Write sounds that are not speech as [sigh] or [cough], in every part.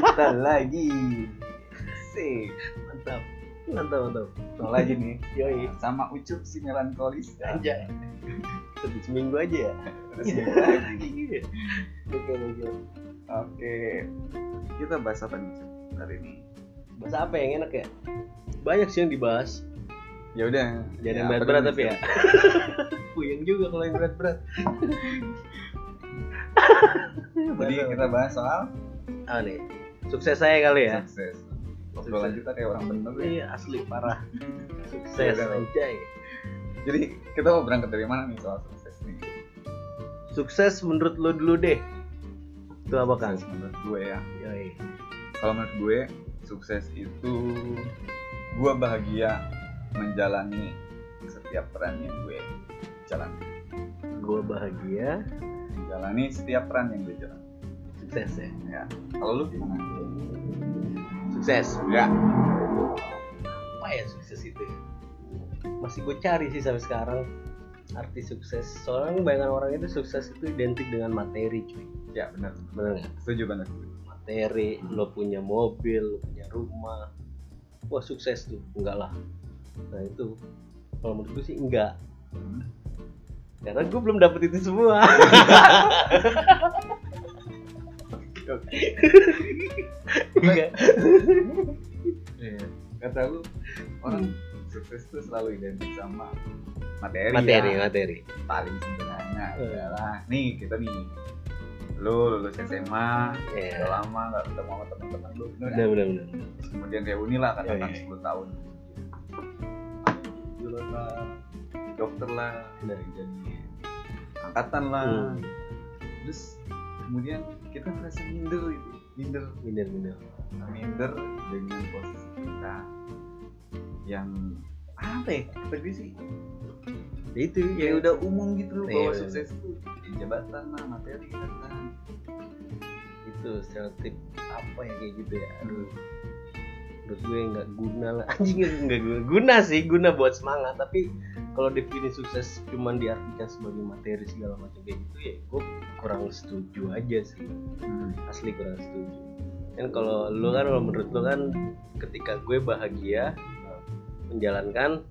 kita lagi. Sih mantap. Mantap mantap. Ketemu lagi nih. Yoi. Sama ucup si melankolis. Anjay satu seminggu aja ya? Kita lagi. oke oke oke. Kita bahas apa nih Cup, hari ini? Bahas apa yang enak ya? Banyak sih yang dibahas. Ya udah. Jangan Ya, yang berat-berat dulu, tapi ya. [laughs] Puyeng juga kalau yang berat-berat jadi kita bahas soal? Nih sukses saya kali ya. Sukses. Obrolan kita kayak orang bener ya. Iya asli parah. [laughs] Sukses Iya, kan? jadi kita mau berangkat dari mana nih soal sukses nih? Sukses menurut lo dulu deh. Itu apa kan menurut gue ya. Yoi. Kalau menurut gue sukses itu gue bahagia menjalani setiap peran yang gue jalani. Gue bahagia menjalani setiap peran yang gue jalani sukses ya. Ya. Kalau lu gimana? Sukses. Ya. Apa ya sukses itu ya? masih gue cari sih sampai sekarang arti sukses. Soalnya kebanyakan orang itu sukses itu identik dengan materi cuy. Ya benar. Nggak? Setuju banget materi lo punya mobil lo punya rumah. Wah sukses tuh. Enggak lah. Nah itu kalau menurut gue sih enggak. Hmm. karena gue belum dapet itu semua [laughs] enggak. Iya. kata lu orang sukses tuh selalu identik sama materi materi ya. materi paling sederhana adalah nih kita nih. Lu lulus SMA udah ya lama nggak ketemu sama teman-teman lu bener benar benar Terus kemudian reuni lah katakan Iya, iya. 10 tahun. Dulu lah dokter lah dari jadi angkatan lah. Hmm. terus kemudian kita merasa minder gitu. Minder. Benar benar minder dengan posisi kita yang apa ya gue sih? Itu ya ya udah umum gitu loh Iya, bahwa iya. sukses itu ya, jabatan lah materi kan itu stereotip apa ya kayak gitu ya? Aduh menurut gue nggak guna lah. [laughs] Anjing nggak guna sih guna buat semangat tapi kalau definisi sukses cuman diartikan sebagai materi segala macam kayak gitu ya gue kurang setuju aja sih. Asli kurang setuju. Kan kalau lu kan kalau menurut lu kan ketika gue bahagia menjalankan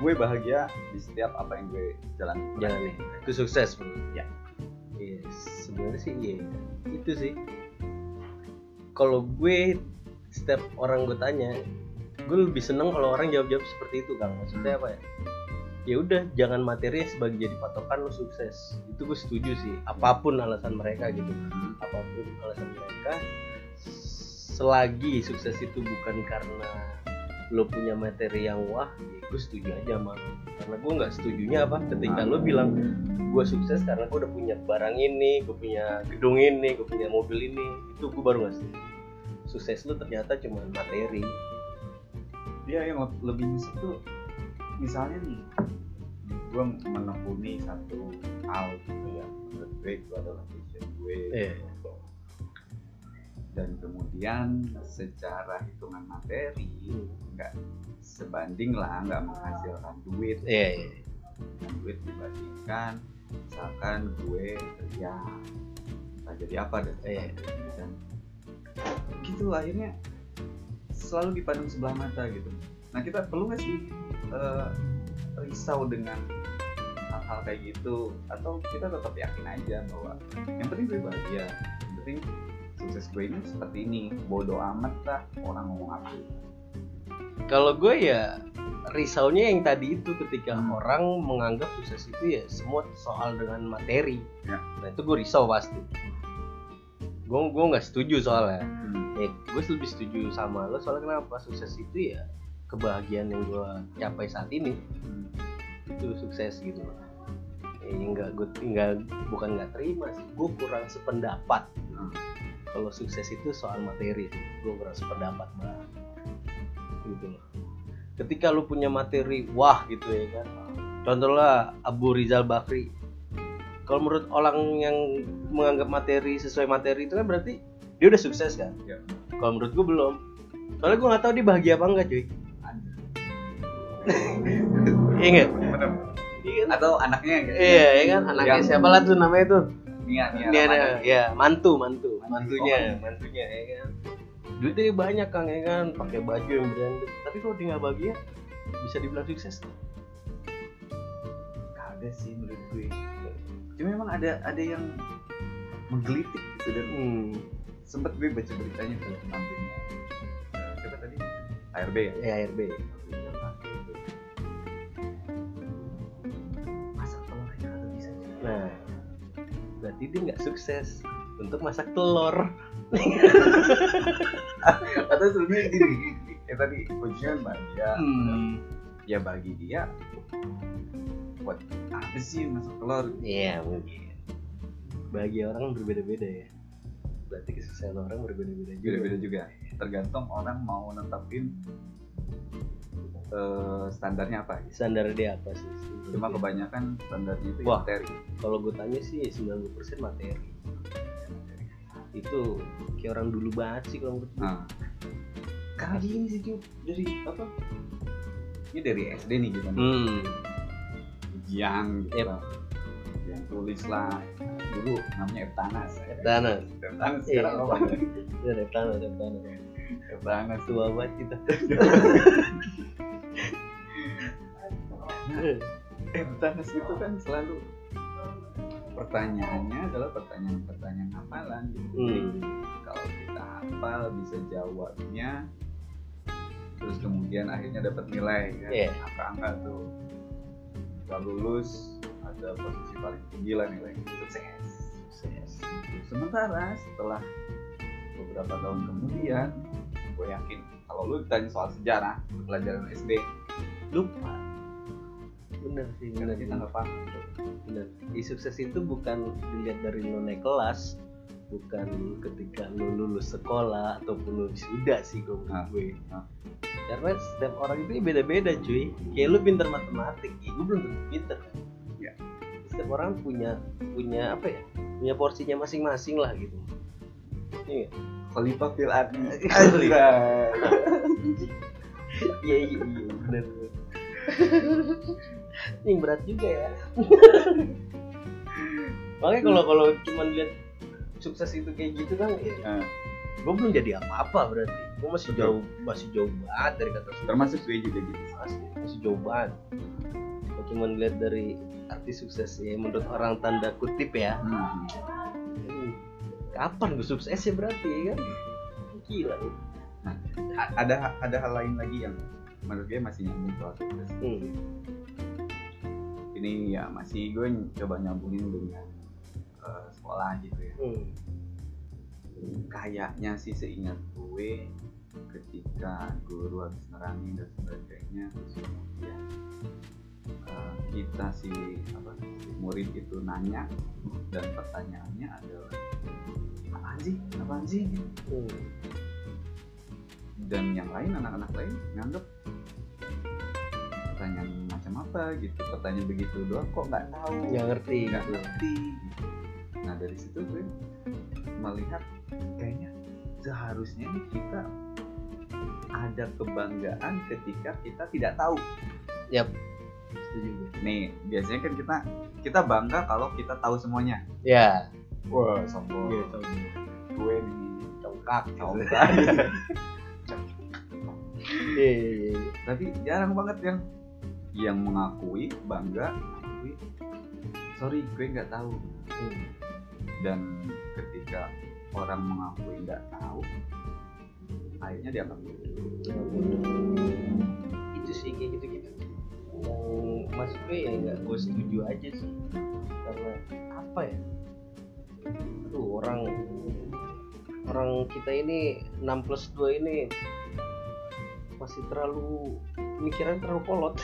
gue bahagia di setiap apa yang gue jalan. Jalan nih itu sukses. Ya. iya sebenarnya sih iya. Itu sih. Kalau gue setiap orang gue tanya gue lebih seneng kalau orang jawab jawab seperti itu kang. Maksudnya apa ya ya udah jangan materi sebagai jadi patokan lo sukses. Itu gue setuju sih. Apa pun alasan mereka gitu. Apa pun alasan mereka selagi sukses itu bukan karena lo punya materi yang wah ya gue setuju aja lo. karena gue nggak setujunya apa ketika lo bilang gue sukses karena gue udah punya barang ini gue punya gedung ini gue punya mobil ini itu gue baru nggak setuju. Sukses lo ternyata cuma materi. Dia yang le- lebih tuh misalnya nih gue menekuni satu hal gitu ya menurut gue itu adalah passion gue Iya. dan kemudian secara hitungan materi nggak sebanding lah nggak menghasilkan duit iya iya. dengan duit dibandingkan misalkan gue kerja entah jadi apa dan Iya. sebagainya. dan gitu akhirnya selalu dipandang sebelah mata gitu nah kita perlu nggak sih eh, risau dengan hal-hal kayak gitu atau kita tetap yakin aja bahwa yang penting gue bahagia yang penting sukses gue ini seperti ini bodoh amat lah orang ngomong apa kalau gue ya risaunya yang tadi itu ketika Hmm. orang menganggap sukses itu ya semua soal dengan materi Ya. nah itu gue risau pasti gue gue nggak setuju soalnya Hmm. ya gue lebih setuju sama lo soalnya kenapa sukses itu ya kebahagiaan yang gue capai saat ini itu sukses gitu. Loh ya, enggak gue tinggal bukan nggak terima sih gue kurang sependapat. Hmm. kalau sukses itu soal materi gue kurang sependapat banget gitu. Loh ketika lu punya materi wah gitu ya kan. Contohnya Abu Rizal Bakri. Kalau menurut orang yang menganggap materi sesuai materi itu kan berarti dia udah sukses kan? Ya. kalau menurut gue belum. Soalnya gue nggak tahu dia bahagia apa enggak cuy iya nggak? Iya kan? Atau anaknya gitu iya ya kan? Anaknya Yang- siapa lah tuh namanya tuh? Nia Nia Nia, ya mantu mantu. Mantu. mantunya Oh. mantunya ya kan? Duitnya banyak kang ya kan? Pakai baju yang branded. Tapi kalau dia nggak bahagia bisa dibilang sukses. Ada sih menurut gue. Cuma memang ada ada yang menggelitik gitu dan hmm. sempet gue baca beritanya tuh tentang bandnya Eh, siapa tadi? ARB ya? Ya RB nah berarti dia nggak sukses untuk masak telur. [laughs] Atau sebenarnya gini ya tadi posisinya bahagia. Hmm. ya bagi dia buat apa sih masak telur? Iya mungkin. Bagi orang berbeda-beda ya. Berarti kesuksesan orang berbeda-beda juga. Beda-beda juga. Tergantung orang mau netapin eh, standarnya apa standar dia apa sih? Cuma kebanyakan standarnya itu Wah. materi. kalau gue tanya sih 90% materi. Itu kayak orang dulu banget sih kalau menurut gue nah karena gini sih cuy dari apa? Ini dari SD nih gitu. Hmm. gitu Yep. lah. yang tulis lah. Dulu namanya Eptanas. Eptanas. Eptanas Iya, sekarang apa? Ya Reptana Reptana Eptanas. Tua banget kita [laughs] Eptanas itu kan selalu pertanyaannya adalah pertanyaan-pertanyaan hafalan gitu. Jadi, hmm. kalau kita hafal bisa jawabnya terus kemudian akhirnya dapat nilai kan? Iya. angka-angka tuh? Kalau lulus ada posisi paling tinggi lah nilai sukses. Sukses. Sementara setelah beberapa tahun kemudian gue yakin kalau lu ditanya soal sejarah pelajaran SD lupa bener sih karena bener kita nggak paham bener. Di sukses itu bukan dilihat dari lo naik kelas bukan ketika lo lulus sekolah ataupun lo wisuda sih gue menurut Ah, gue. ah. karena setiap orang itu beda-beda cuy. Kayak lu pinter matematik ya gue belum tentu pinter. Iya. setiap orang punya punya apa ya punya porsinya masing-masing lah gitu. Iya Khalifah fil. Anjay. [laughs] iya iya iya [laughs] [laughs] ini berat juga ya. [laughs] Makanya kalau kalau cuma lihat sukses itu kayak gitu kan ya, Nah, gue belum jadi apa-apa berarti. Gue masih Betul. jauh masih jauh banget dari kata sukses. Termasuk gue juga gitu. Masih masih jauh banget. Kalau cuma lihat dari arti sukses ya menurut orang tanda kutip ya. Hmm. hmm, kapan gue sukses ya berarti ya kan? Gila. A- ada ada hal lain lagi yang menurut gue masih nyambung soal sukses. Hmm. Ini ya masih gue coba nyambungin dengan eh, sekolah gitu ya Hmm. kayaknya sih seingat gue ketika guru habis nerangin dan sebagainya terus kemudian eh, kita si apa si murid itu nanya dan pertanyaannya adalah apaan sih apaan sih Hmm. dan yang lain anak-anak lain nganggep pertanyaan apa gitu pertanyaan begitu doang kok nggak tahu? Nggak ngerti. Nggak ngerti. Gitu. nah dari situ gue melihat kayaknya seharusnya nih kita ada kebanggaan ketika kita tidak tahu. Setuju gue. nih biasanya kan kita kita bangga kalau kita tahu semuanya. Ya. Wah sombong. Iya, tahu. gue nih congkak congkak tapi jarang banget yang yang mengakui bangga mengakui sorry gue nggak tahu. Hmm. dan ketika orang mengakui nggak tahu akhirnya dianggap itu sih kayak gitu gitu yang gue ya nggak gue setuju aja sih. Karena apa ya? Aduh orang orang kita ini 6 plus 2 ini masih terlalu mikiran terlalu kolot.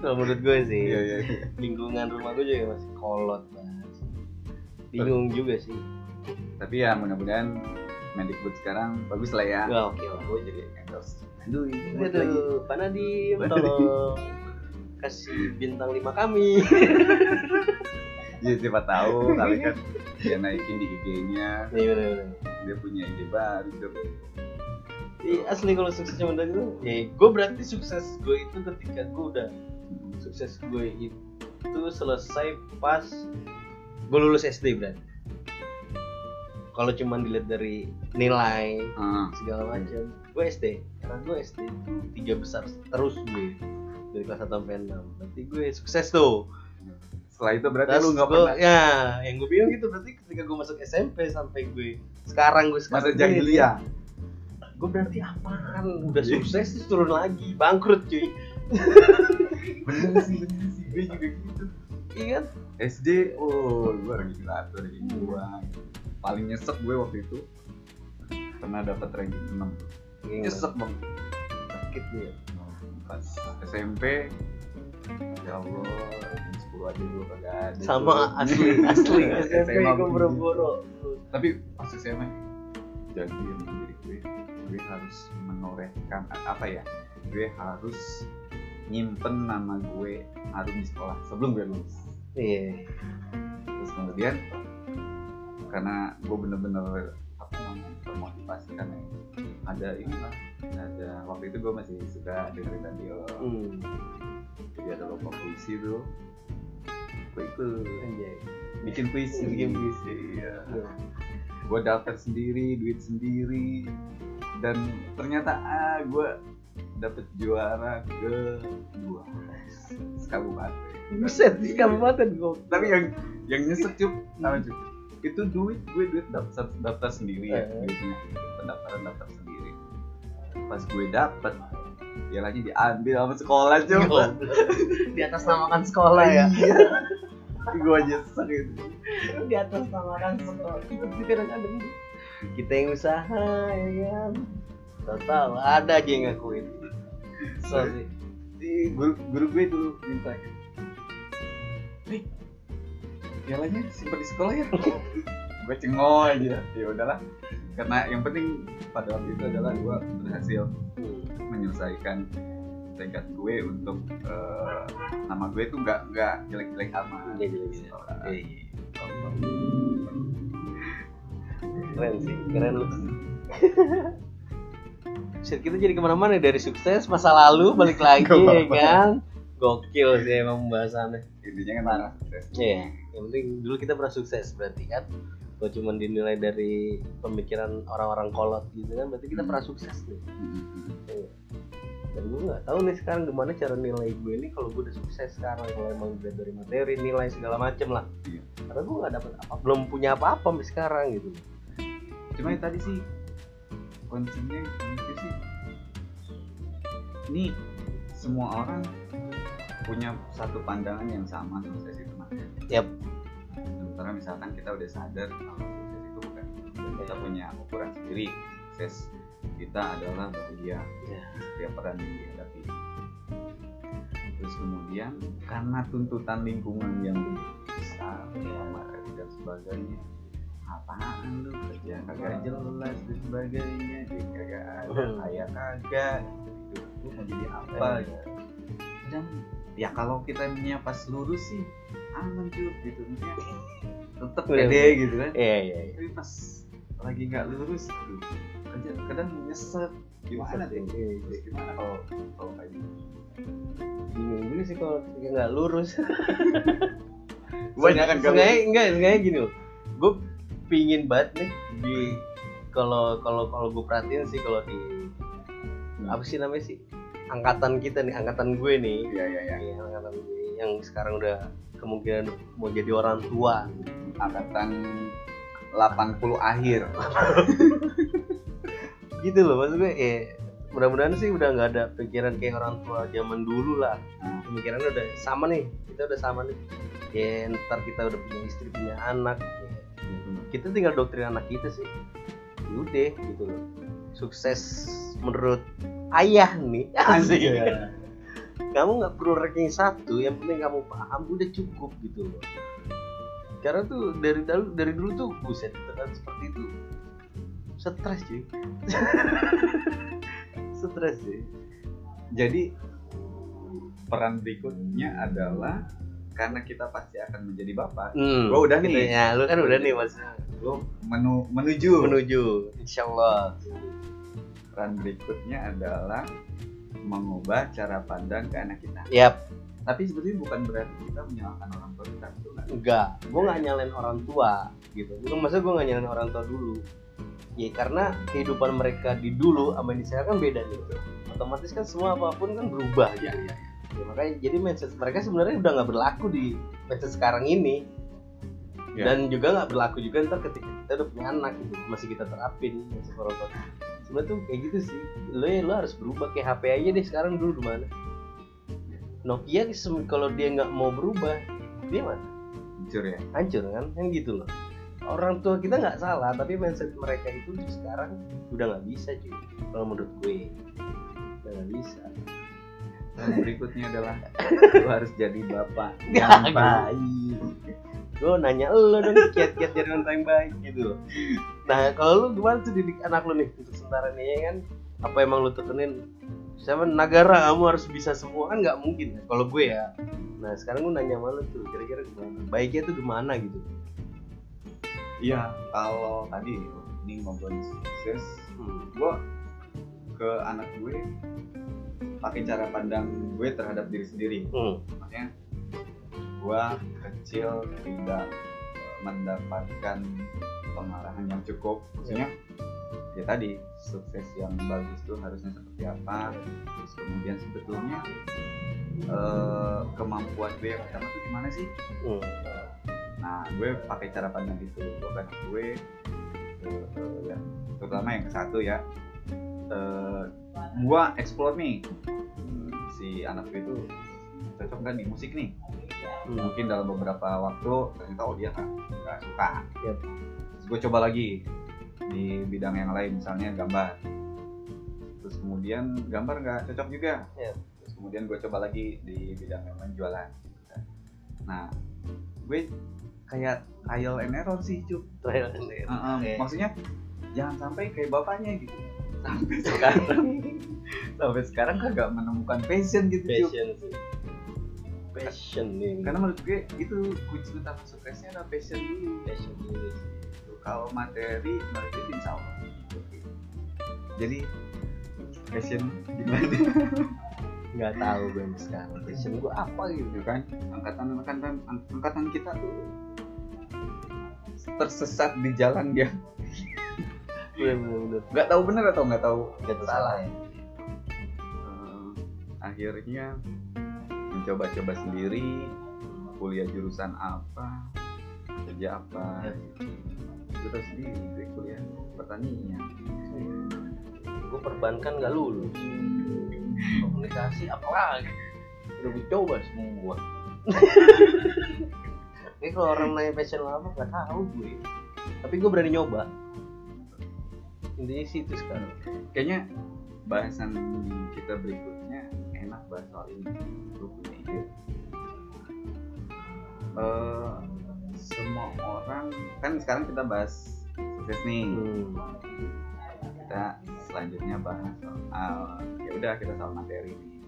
Kalau [laughs] menurut gue sih iya iya iya. lingkungan rumah gue juga masih kolot banget bingung juga sih. Tapi ya mudah-mudahan Mendikbud sekarang bagus lah ya. Wah, oke oke gue jadi endorse. Aduh ini buat lagi. Aduh, Pak Nadiem Pak tolong kasih bintang lima kami. [laughs] ya siapa tahu kali kan [laughs] dia naikin di IG-nya. Iya benar benar. dia punya ide baru tuh asli kalau sukses cuma dari itu, ya gue berarti sukses gue itu ketika gue udah sukses gue itu selesai pas gue lulus SD berarti. Kalau cuman dilihat dari nilai Ah, segala macam gue SD karena gue SD itu tiga besar terus gue dari kelas 1 sampai 6 berarti gue sukses tuh. Setelah itu berarti Terus lu nggak pernah ya yang gue bilang gitu berarti ketika gue masuk SMP sampai gue sekarang gue masa sekarang jahiliyah gue berarti apaan? Udah Iya. sukses terus turun lagi. Bangkrut cuy. Bener sih bener sih. Gue juga gitu. Iya kan? SD oh gue regulator dari gua. Paling nyesek gue waktu itu pernah dapat ranking 6 Iya, nyesek bang sakit gue pas SMP ya Allah ranking 10 aja gue kagak ada sama asli asli [laughs] SMP SMA gue boro-boro tapi pas SMA jadi diri gue gue harus menorehkan apa ya gue harus nyimpen nama gue harum di sekolah sebelum gue lulus. Iya. Terus kemudian karena gue bener-bener apa namanya termotivasi karena ada ini lah ada waktu itu gue masih suka dengerin radio. Hmm. jadi ada lomba puisi tuh. Gue ikut. Bikin puisi. Bikin puisi. iya. Iya. Gue daftar sendiri duit sendiri. Dan ternyata ah gue dapet juara ke dua sekabupaten buset di kabupaten gue tapi yang yang nyesek cup. Sama cup? Itu duit gue duit daftar daftar sendiri ya Eh. duitnya. Pendaftaran daftar sendiri. Pas gue dapet pialanya diambil sama sekolah cup. Di atas namakan sekolah ya. Iya. Gue nyesek itu [laughs] di atas namakan sekolah kadang-kadang kita yang usaha ya kan? Tahu tahu ada aja yang ngakuin. So sih di guru, guru gue dulu minta. Nih, pialanya simpan di sekolah ya. [laughs] Gue cengok aja. Ya udahlah. Karena yang penting pada waktu itu adalah gue berhasil menyelesaikan tekad gue untuk eh, nama gue tuh nggak nggak jelek-jelek amat. Jelek-jelek. Iya. keren sih keren lu Shit, kita jadi ke mana-mana dari sukses masa lalu balik [laughs] lagi ya kan gokil sih emang pembahasannya intinya kan arah sukses Iya, yang penting dulu kita pernah sukses berarti kan. Kalau cuma dinilai dari pemikiran orang-orang kolot gitu kan, berarti kita pernah sukses nih. Hmm. Dan gue nggak tahu nih sekarang gimana cara nilai gue ini kalau gue udah sukses sekarang kalau emang dilihat dari materi nilai segala macem lah. Iya. Karena gue nggak dapat apa, belum punya apa-apa sampai sekarang gitu. cuma yang tadi sih konsepnya itu sih ini semua orang punya satu pandangan yang sama sukses itu materi Yap. sementara misalkan kita udah sadar kalau sukses itu bukan kita punya ukuran sendiri sukses kita adalah bahagia Ya. di setiap peran yang dihadapi terus kemudian karena tuntutan lingkungan yang besar ya, materi dan sebagainya apaan lu? Kerja kagak jelas dan sebagainya dia kagak ada kaya kagak gitu. Lu mau jadi apa gitu? Dan ya kalau kita punya pas lurus sih aman cuy gitu. Maksudnya tetep pede gitu kan? Iya iya. iya. tapi pas lagi nggak lurus aduh, kadang kadang nyesek. Gimana tuh Iya, iya. Terus gimana? Kalau kalau kayak gitu. Bingung juga sih kalau ketika nggak lurus. [laughs] banyak kan Sengaja enggak, sengaja gini loh. Gue pingin banget nih di kalau kalau kalau gue perhatiin sih kalau di apa sih namanya sih? Angkatan kita nih angkatan gue nih. Iya iya iya. Iya, angkatan gue yang sekarang udah kemungkinan mau jadi orang tua. Angkatan 80 akhir [laughs] gitu loh maksud gue ya mudah-mudahan sih udah nggak ada pikiran kayak orang tua zaman dulu lah. Pemikirannya udah sama nih kita udah sama nih. Ya ntar kita udah punya istri punya anak. Ya. kita tinggal doktrin anak kita sih. Udah gitu loh. Sukses menurut ayah nih. [laughs] Asik. Iya. kamu nggak perlu ranking satu yang penting kamu paham udah cukup gitu loh. Karena tuh dari dulu dari dulu tuh buset tekan seperti itu stres cuy. [laughs] Stres sih jadi peran berikutnya adalah karena kita pasti akan menjadi bapak hmm, Gua udah nih. ya lu kan udah nih. maksudnya lo menu menuju. Menuju insyaallah. Peran berikutnya adalah mengubah cara pandang ke anak kita. Yap. Tapi sebetulnya bukan berarti kita menyalahkan orang tua kita enggak gue nggak. Nyalain orang tua gitu. Maksud gue nggak nyalain orang tua dulu ya karena kehidupan mereka di dulu sama di sekarang kan beda gitu. Otomatis kan semua apa pun kan berubah ya, gitu ya, Ya, makanya jadi mindset mereka sebenarnya udah nggak berlaku di mindset sekarang ini. Ya. dan juga nggak berlaku juga ntar ketika kita udah punya anak gitu masih kita terapin mindset tua. Sebenarnya tuh kayak gitu sih. Lo ya lo harus berubah kayak HP aja deh sekarang dulu gimana? Nokia kalau dia nggak mau berubah dia mana jujur ya? Hancur kan? Kan gitu loh orang tua kita nggak salah tapi mindset mereka itu sekarang udah nggak bisa cuy. Kalau menurut gue udah nggak bisa. Dan berikutnya adalah [laughs] lu harus jadi bapak yang baik. Gue nanya lo dong kiat-kiat jadi orang yang baik gitu nah kalau lu gimana tuh didik anak lu nih untuk sementara nih ya kan? Apa emang lu tekenin? Siapa? Negara kamu harus bisa semua. Kan nggak mungkin kalau gue ya. Nah sekarang gue nanya sama lu tuh kira-kira gimana? Baiknya tuh gimana gitu iya kalau tadi ini ngobrolin sukses hmm. gue ke anak gue pakai cara pandang gue terhadap diri sendiri Hmm. makanya gue kecil tidak mendapatkan pengarahan yang cukup maksudnya ya tadi sukses yang bagus tuh harusnya seperti apa terus kemudian sebetulnya eh, kemampuan gue yang pertama tuh gimana sih Hmm. Nah gue pakai cara pandang itu. Gue kan gue eh, ya, terutama yang ke satu ya. Eh, gue explore nih. Hmm, si anak gue itu cocok kan di musik nih? Hmm. mungkin dalam beberapa waktu ternyata oh dia nggak suka. Yap. terus gue coba lagi di bidang yang lain misalnya gambar. Terus kemudian gambar nggak cocok juga. Yap. terus kemudian gue coba lagi di bidang yang lain jualan. Nah gue kayak trial and error sih cup Trial and error. Heeh, Oke. maksudnya jangan sampai kayak bapaknya gitu. Sampai sekarang. Sampai sekarang kagak menemukan passion gitu passion sih. Passion nih. Karena menurut gue itu kunci utama suksesnya adalah passion dulu. Passion dulu kalau materi menurut gue insya Allah. Jadi passion gimana? Nggak tahu gue sekarang. Passion gue apa gitu gitu kan? Angkatan angkatan angkatan kita tuh tersesat di jalan dia. Bener bener bener nggak tahu benar atau nggak tahu? Nggak tahu. Salah ya. Eh, akhirnya mencoba-coba sendiri kuliah jurusan apa kerja apa gue tahu sendiri gue kuliah pertanian. Gue perbankan nggak lulus. [laughs] Komunikasi apa lagi? Udah gue coba semua [laughs] kalau orang nanya passion lo apa nggak tahu gue. Tapi gue berani nyoba. Intinya sih itu sekarang. Kayaknya bahasan kita berikutnya enak bahas soal ini. Gue punya ide. Eh, semua orang kan sekarang kita bahas sukses nih. Hmm. kita selanjutnya bahas soal ya udah kita soal materi nih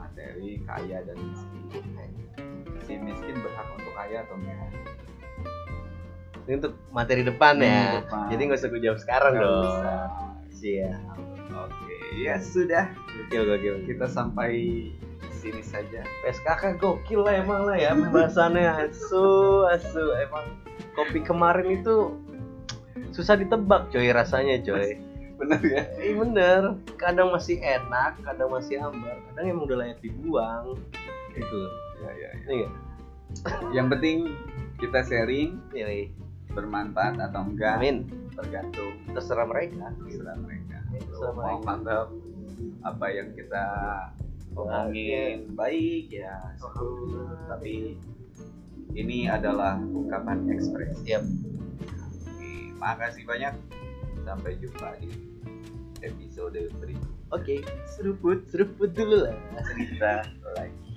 materi kaya dan miskin. Si miskin berhak untuk kaya atau enggak? Ini untuk materi depan Ini ya? depan. jadi nggak usah gue jawab sekarang Nggak dong. siap oke ya sudah. Gokil gokil. Kita sampai sini saja. PSKK gokil lah emang lah ya pembahasannya. Asu asu. Emang kopi kemarin itu susah ditebak coy rasanya coy benar ya? Iya bener. Kadang masih enak kadang masih hambar kadang emang udah layak dibuang. Gitu. Ya ya, ya. iya. Yang penting kita sharing iya iya. bermanfaat atau enggak amin. tergantung terserah mereka. terserah mereka. Terserah mau mereka. menganggap apa yang kita omongin baik ya syukur. tapi ini adalah ungkapan ekspres. Siap. Oke, makasih banyak. Sampai jumpa di episode berikutnya. Oke, okay, seruput, seruput dulu lah cerita lagi.